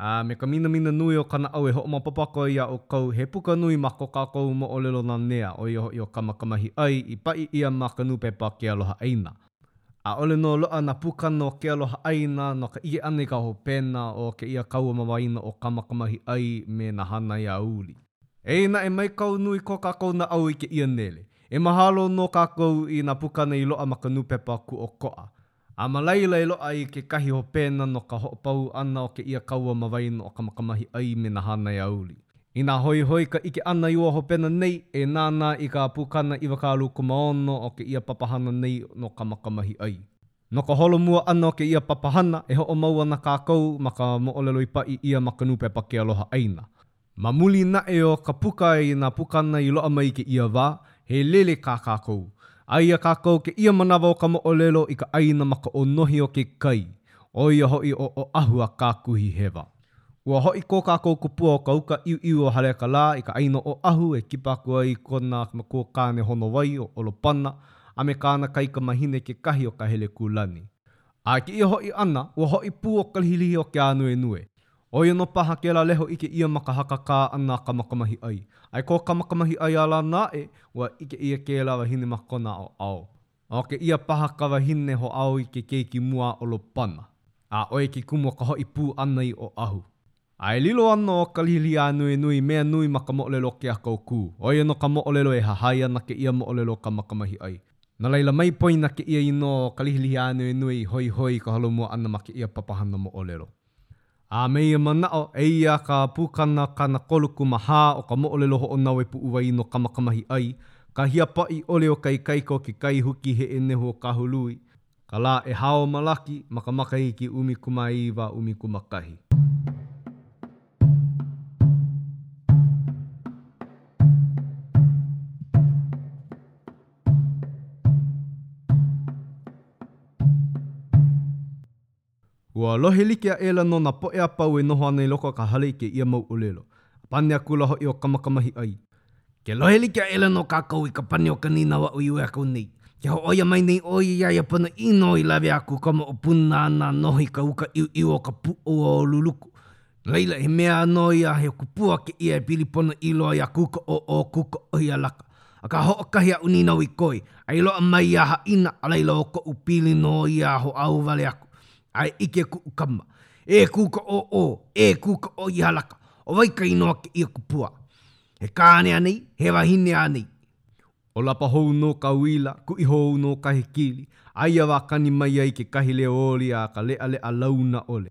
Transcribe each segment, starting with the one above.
A me ka minamina nui o ka naʻau e hoʻomapapaka iā ʻoukou, he puka nui ma ko kākou moʻolelo nanea, ʻo ia hoʻi ʻo Kamakamahiʻai, i paʻi ʻia ma ka nūpepa Ke Aloha ʻĀina. ʻAʻole nō loaʻa nā pūkana o Ke Aloha ʻĀina no ka ʻike ʻana i ka hopena o kēia kaua ma waena o Kamakamahiʻai me nā hānaiāuli. Eia naʻe, mai kau nui ko kākou naʻau i kēia nele. E mahalo nō kākou i nā pūkana i loaʻa ma ka nūpepa Kūʻokoʻa. A ma laila e loaʻa i kekahi hopena no ka hoʻopau ʻana o kēia kaua ma waena o ka makamahi ʻai me nā hānaiauli. Inā hoihoi ka ʻike ʻana i ua hopena nei, e nānā i ka pukana iwakālukumāono o kēia papahana nei no ka makamahi ʻai. No ka holomua ʻana o kēia papahana, e hoʻomau ana kākou ma ka moʻolelo i paʻi ʻia ma ka nūpepa Ke Aloha ʻĀina. Ma muli naʻe o ka puka i nā pukana i loaʻa mai kēia wā, he lele kā kākou. Aia kākou kēia manawa o ka moʻolelo i ka ʻāina ma ka ʻōnohi o ke kai, ʻo ia hoʻi ʻo Oʻahu a Kākuhihewa. Ua hoʻi ko kākou kupua o ka uka ʻiuʻiu o Haleakalā i ka ʻāina Oʻahu e kipa aku ai i kona makua kāne honowai ʻo ʻOlopana a me kāna kaikamahine kekahi o Kahelekūlani. A i kēia hoʻi ʻana, ua hoʻi pū ʻo Kalihilihi o Keānuenue. ʻO ia nō paha kēlā leo ʻike ʻia ma ka hakakā ʻana a ka makamahiʻai. A i ko ka makamahiʻai ala ana aʻe, ua ʻike ʻia kēlā wahine ma kona ʻaoʻao. A ʻo kēia paha ka wahine hoʻāo i ke keiki mua a ʻOlopana. A ʻo ia ke kumu o ka hoʻi pū ʻana i Oʻahu. A e lilo ana ʻo ka lihi ānuenue i mea nui ma ka moʻolelo o Keakau kū. ʻO ia nō ka moʻolelo e hahai ana kēia moʻolelo o ka makamahiʻai. No laila, mai poina kēia inoa o ka lihilihi ānuenue i hoihoi i ka holomua ʻana ma kēia papahana moʻolelo. A me ia manaʻo, eia ka pukana kanakolukumahā o ka moʻolelo hoʻonaue puʻuwai no Kamakamahiʻai, ka hiapaʻi ʻole o ka ikaika o ke kai huki heʻe nehu o Kahului, ka lā ʻehā o Malaki ma ka makahiki ʻumikūmāiwa ʻumikūmākahi. Ua lohe like aʻela nō nā poʻe a pau e noho ana i loko o ka hale i kēia mau ʻōlelo, a pane akula hoʻi ʻo Kamakamahiʻai, Ke lohe like aʻela nō kākou i ka pane o ka nīnau aʻu i uē aku nei, Ke hōʻoia mai nei ʻoe iā ia ponoʻī nō i lawe aku ka moʻopuna ʻana a noho i ka uka ʻiuʻiu o ka pūʻouaoluluku, No laila, he mea nō ia he kupua kēia e pili pono i loa iā Kūka ʻo ʻo Kūka ʻo Hiʻalaka. Akā, hoʻokahi aʻu nīnau i koi, a i loaʻa mai ia haʻina, a laila ʻo koʻu pili nō ia a hoʻāu wale aku. A e ʻike kuʻu kama, E Kūka ʻo ʻo, e Kūka ʻo Hiʻalaka, ʻo wai ka inoa kēia kupua? He kāne anei? He wahine anei? ʻO Lapa hou nō ka uila, kuʻi hou nō ka hekili, aia wā kani mai ai kekahi leo oli a ka leʻaleʻa launa ʻole.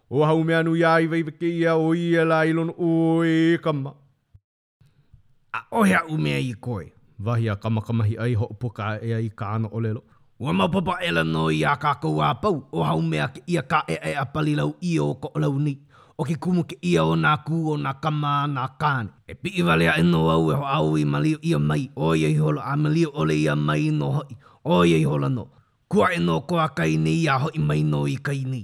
ʻO Haumeanuiāiwaiwa kēia o ia lā i luna ʻoe e kama. ʻAʻohe aʻu mea i koe, wahi a Kamakamahiʻai hoʻopuka aʻe ai kāna ʻōlelo. Ua maopopo aʻela nō iā kākou a pau ʻo Haumea kēia kāʻeʻeʻa palilau ʻie o Koʻolau nei. ʻO ke kumu kēia o nā kū o nā kama a nā kāne. E piʻi wale aʻe nō au e hoʻāʻo i malio ʻia mai ʻo ia ihola a malio ʻole ʻia mai nō hoʻi ʻo ia ihola nō. Ku aʻe nō ko Akaine ia a hoʻi mai nō i Kainui.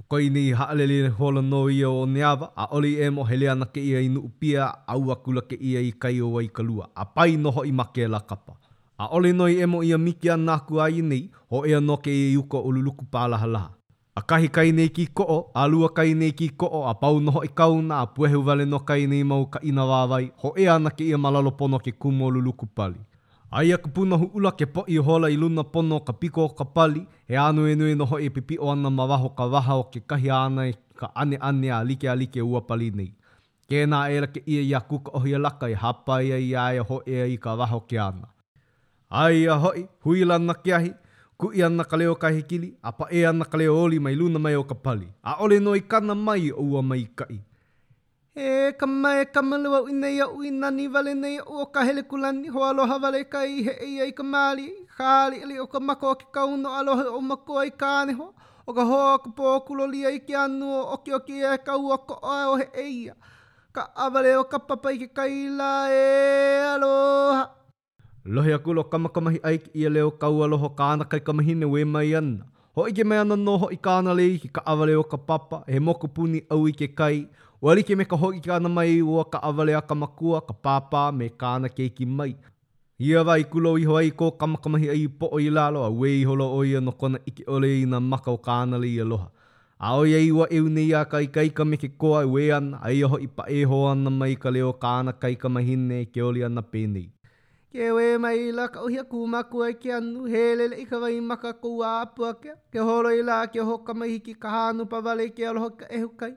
ʻO Kainui i haʻalele ihola nō ia o Oneawa, ʻaʻole i ʻemo hele ana kēia i Nuʻupia, ʻau akula kēia i kai o Waikalua, a pai nō hoʻi ma kēlā kapa. ʻAʻole nō i ʻemo ʻia miki ʻana aku a ia nei, hōʻea nō kēia i uka o Luluku pālahalaha. ʻAkahi kai nei kīkoʻo, ʻalua kai nei kīkoʻo, a pau nō hoʻi kāuna, a puehu wale nō kai nei mau kaʻina wāwae, hōʻea ana kēia ma lalo pono o ke kumu o Lulukupali. ʻAi aku pūnohu ʻula ke poʻi ihola i luna pono o ka piko o ka pali, he ānuenue nō hoʻi e pipiʻo ana ma waho o ka waha o kekahi āna i ka ʻaneʻane a like a like ua pali nei. Kēnā aʻela kēia iā Kūkaʻohialaka e hāpai ai iā ia hōʻea i ka waha o ke ana. Aia hoʻi, huila ana ke ahi, kuʻi ana ka leo kahikili, a paʻē ana ka leo oli mai luna mai o ka pali. ʻAʻole nō i kana mai o ua maikaʻi. He kama e kama lua au i nei aʻu i nani wale nei aʻu o ka hele kulani, hoaloha wale ka i heʻe ia i ka mālie, i ka aliʻali o ka maka o ke kauno a lohe o makua i ka aneho o ka hoa o ka pō kulolia i ke anu o okiokio ia e ka ua koʻa o heʻe ia. Kaʻa wale o ka papa i ke kai lā e aloha. Lohe aku lo Kamakamahiʻai ki ia leo kaua loho kāna kaikamahine uē mai ana. Hōʻike mai ana nō hoʻi kāna lei ki kaʻawale o ka papa, he mokupuni ʻau i ke kai, ua like me ka hōʻike ʻana mai i ua kaʻawale a ka makua, ka pāpā, me kāna keiki mai. Ia wā i kūlou iho ai ko Kamakamahiʻai i poʻo i lalo a uē iho loa ʻo ia no kona ʻike ʻole i nā maka o kāna lei aloha. A ʻo ia i ua ʻeu nei a ka ikaika me ke koa e uē ana, aia hoʻi paʻē hou ana mai ka leo o kāna kaikamahine e keoli ana penei. Ke uē maila ka ʻuhi a kūmakua i ke anu, he leleʻi ka waimaka ko ua a Puakea, ke holoi lā ke oho ka mai hiki ka hānupa wale ke aloha i ka ʻehu kai,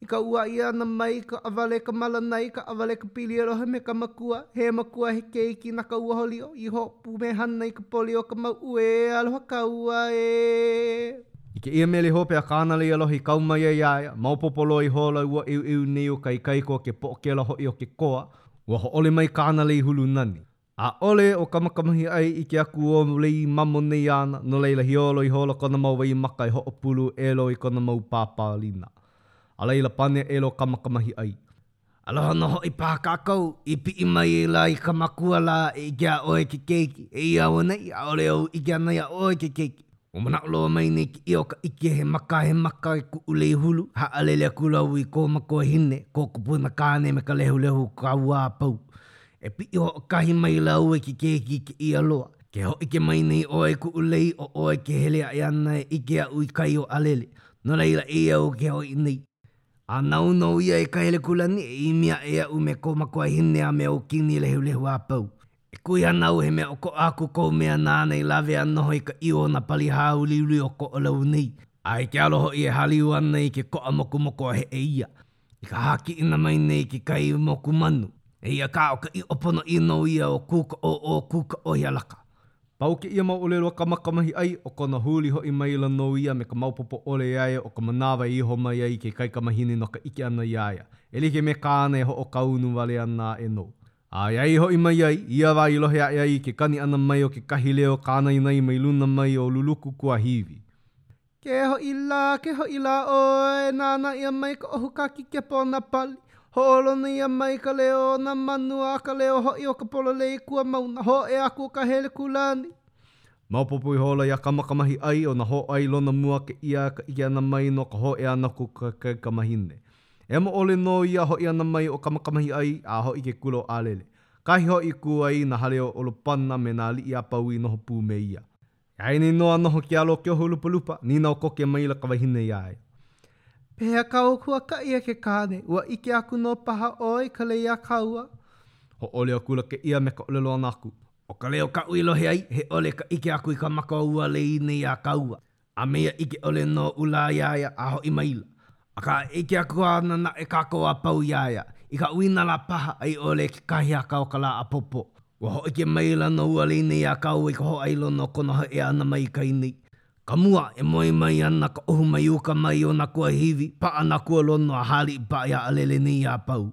I ka ua ʻia ʻana mai ka ʻavalē Kamalana i ka ʻavalē Kapilialoha me ka makua, he makua he keiki na ka ua holio i hoʻopumehana i ka poli o ka mauʻu ē aloha kaua ē. I kēia mele hope a Kānalialoha i kau mai ai iā ia, maopopo loa ihola ua ʻiuʻiu nei o ka ikaika o ke poʻokela hoʻi o ke koa, ua hōʻole mai Kānali i hulu nani. ʻAʻole ʻo Kamakamahiʻai ʻike aku ʻo Lei i mamo nei āna, no laila, hiolo ihola kona mau waimaka e hoʻopulu ʻelo i kona mau pāpālina. A laila, pane ʻelo Kamakamahiʻai. Aloha nō hoʻi paha kākou i piʻi mai ai lā i ka makua lā e ʻike iā ʻoe ke keiki. Eia auaneʻi, ʻaʻole ou ʻike ana iā ʻoe ke keiki. Ua manaʻo loa mai nei kiʻi o ka ʻike he maka he maka i kuʻu lei hulu, haʻalele aku lau i kō makuahine, kō ka puana kāne me ka lehulehu kauā a pau. E piʻi hoʻokahi maila au e ke keiki kēia loa. Ke hōʻike mai nei ʻoe i kuʻu lei o ʻoe ke hele aʻe ana e ʻike aʻu i kai o ʻAlele, no laila eia au ke hoi nei. A nāu nō ia e ka hele kulani e ʻimi aʻe aʻu me kou makuahine a me ou kini lehulehu a pau. E kuihana au he mea ʻokoʻa aku kou mea nāna i lawe a noho i ka ʻiu o nā pali hāuliuli o Koʻolau nei, a i ke alo hoʻi e hāliu ana i ke koʻa mokumoko a heʻe ʻia. I ka hākiʻina mai nei ke kai moku manu, eia kā o ka ʻiʻo ponoʻī nō ia o Kūkaʻōʻō, Kūkaʻōhialaka. Pau kēia mau ʻōlelo a ka makamahiʻai, ʻo kona huli hoʻi maila nō ia me ka maopopo ʻole iā ia o ka manawa e iho mai ai ke kaikamahine no ka ʻike ʻana iā ia e like me kāna e hoʻokaunu wale ana aʻe nō. A e ʻai hoʻi mai ai, i ia wā i lohe aʻe ai i ke kani ʻana mai o kekahi leo kānainai mai luna mai o Luluku Kuahiwi. Ke hoʻi lā, ke hoʻi lā ʻoe e nānā ʻia mai ka ʻohu kākikepo o nā pali, hoʻolona ʻia mai ka leo o nā manu a ka leo hoʻi o ka pololei kua mauna hōʻea aku o ka hele kulāne. Maopopo ihola iā Kamakamahiʻai o nā hōʻailona mua kēia ka ʻike ʻana mai no ka hōʻea ʻana o ko Kaikamahine. Ema ʻole nō ia hoʻi ʻana mai o Kamakamahiʻai a hoʻi ke kula o ʻĀlele, kahi hoʻi i kū ai nā hale o Olopana me nā aliʻi a pau i noho pū me ia. He ʻaini nō a noho ke alo o ke ohu lupalupa, nīnau koke maila ka wahine iā ia. Pehea kāu huakaʻi e ke kāne? Ua ʻike aku nō paha ʻoe i ka lei a kāua? Hōʻole akula kēia me ka ʻōlelo ʻana aku. ʻO ka leo kaʻu i lohe ai, he ʻole ka ʻike aku i ka maka o ua lei nei a kāua, a me ia ʻike ʻole nō ʻula iā ia a hoʻi maila. Akā, ʻike aku ana naʻe kākou a pau iā ia i ka uinalā paha a i ʻole i kekahi aka o ka lā ʻapōpō. Ua hōʻike maila nō ua lei nei iā kāua i ka hōʻailona o kona hoi ʻē ʻana mai i ka ʻīnī. Ka mua, e moe mai ana ka ʻohu mai uka mai o nā kuahiwi paʻa, nā kualono a hāliʻi paʻa iā ʻAlele nei a pau.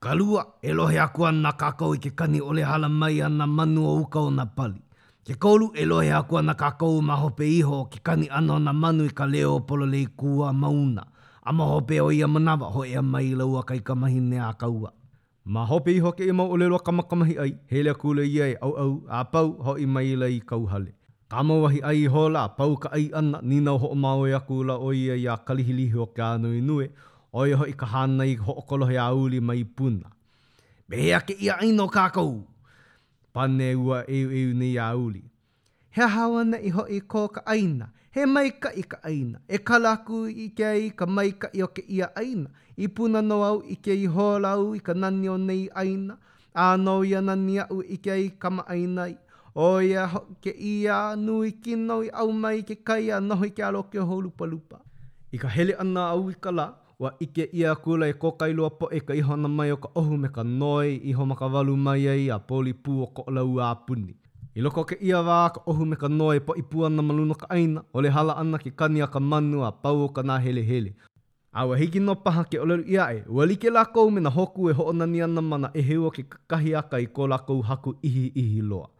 Ka lua, e lohe aku ana kākou i ke kani ʻole hala mai a nā manu o uka o nā pali. Ke kolu, e lohe aku ana kākou ma hope iho o ke kani ʻana o nā manu i ka leo o pololei kū a mauna, a ma hope o ia manawa, hōʻea mai i lāua kaikamahine a kaua. Ma hope iho o kēia mau ʻōlelo a ka makamahiʻai, hele akula ia e ʻauʻau a pau hoʻi maila i kauhale. Kāmauahi ʻai ihola a pau ka ʻai ʻana, nīnau hoʻomaoe akula ʻo ia iā Kalihilihi o Keānuinue, ʻo ia hoʻi ka hana i hoʻokolohe a uli mai Puna. Me he ake ʻia ʻāina o kākou! pane ua ʻeuʻeu nei a uli. He aha auaneʻi hoʻi ko ka ʻāina? He maikaʻi ka ʻāina. E kala aku ʻike ai i ka maikaʻi o kēia ʻāina. I Puna nō au, ʻike ihola au i ka nani o nei ʻāina. A no ia nani aʻu e ʻike ai i kamaʻāina i, ʻo ia hoʻi kēia nui kino i ʻau mai ke kai a noho i ke alo o ke oho lupalupa. I ka hele ʻana au i ka lā, ua ʻike ʻia akula e ko Kailua poʻe ka iho ʻana mai o ka ʻohu me ka noi i hoʻomakawalu mai ai a poli pū o Koʻolau a puni. I loko o kēia wā ka ʻohu me ka noi e poʻipū ana ma luna o ka ʻāina, ʻole hala ana ke kani a ka manu a pau o ka nāhelehele, A ua hiki nō paha ke ʻōlelo ʻia aʻe, ua like lākou me nā hōkū e hoʻonani ana ma nā ʻēheu o ke kakahiaka i ko lākou haku ʻihiʻihi loa.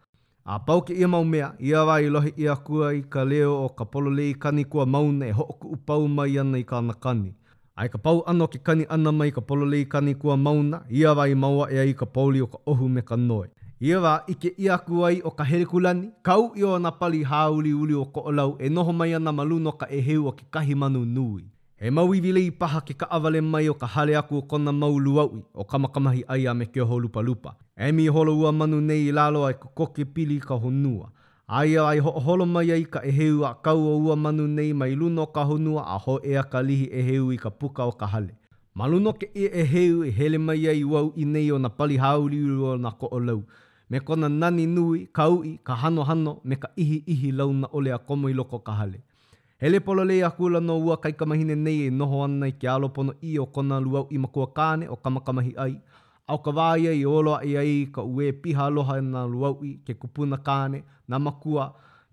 A pau kēia mau mea, ia wā i lohe ʻia aku ai ka leo o ka pololei kani kua mauna e hoʻokuʻupau mai ana i kāna kani. A i ka pau ʻana o ke kani ʻana mai ka pololei kani kua mauna, ia wā i mau aʻe ai ka pouli o ka ʻohu me ka noe. Ia wā ʻike ʻia aku ai ʻo Kahelekūlani, ka uʻi o nā pali hāuliuli o Koʻolau e noho mai ana ma luna o ka ʻēheu o kahi manu nui. He mau iwilei paha ke kaʻawale mai o ka hale aku o kona mau luauʻi, ʻo Kamakamahiʻai a me Keoholupalupa. Emi ihola ua manu nei i lalo a i kokoke pili i ka honua. Aia a i hoʻoholo mai ai ka ʻēheu a kau o ua manu nei mai luna o ka honua a hōʻea ka lihi ʻēheu i ka puka o ka hale. Ma luna o kēia ʻēheu i hele mai ai ua uʻi nei o nā pali hāuliuli o nā Koʻolau, me kona nani nui, ka uʻi, ka hanohano, me ka ʻihiʻihi launa ʻole a komo i loko o ka hale. Hele pololei akula nō ua kaikamahine nei e noho ana i ke alo ponoʻī o kona luauʻi makuakāne ʻo Kamakamahiʻai, a ʻo ka wā ia i olo aʻe ai ka uē piha aloha e nā luauʻi, ke kupuna kāne, nā makua,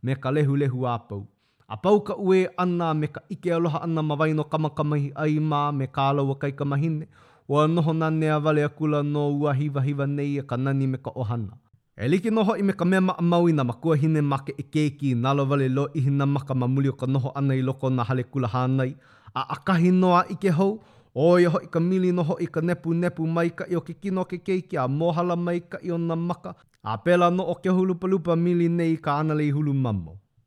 me ka lehulehu a pau. A pau ka uē ʻana a me ka ʻike aloha ʻana ma waena o Kamakamahiʻai mā me kā lāua kaikamahine, ua noho nanea wale akula nō ua hiwahiwa nei e ka nani me ka ʻohana. E like nō hoʻi me ka mea maʻamau i nā makuahine ma ke ʻekeiki, nalowale lōʻihi nā maka ma muli o ka noho ʻana i loko o nā hale kula hānai, a ʻakahi nō a ʻike hou, ʻo ia hoʻi ka mili nō hoʻi i ka nepunepu maikaʻi o ke kino o ke keiki a mōhala maikaʻi o nā maka, a pēlā nō ʻo ke hūlupalupa mili nei i ka ʻānalei hulu mamo.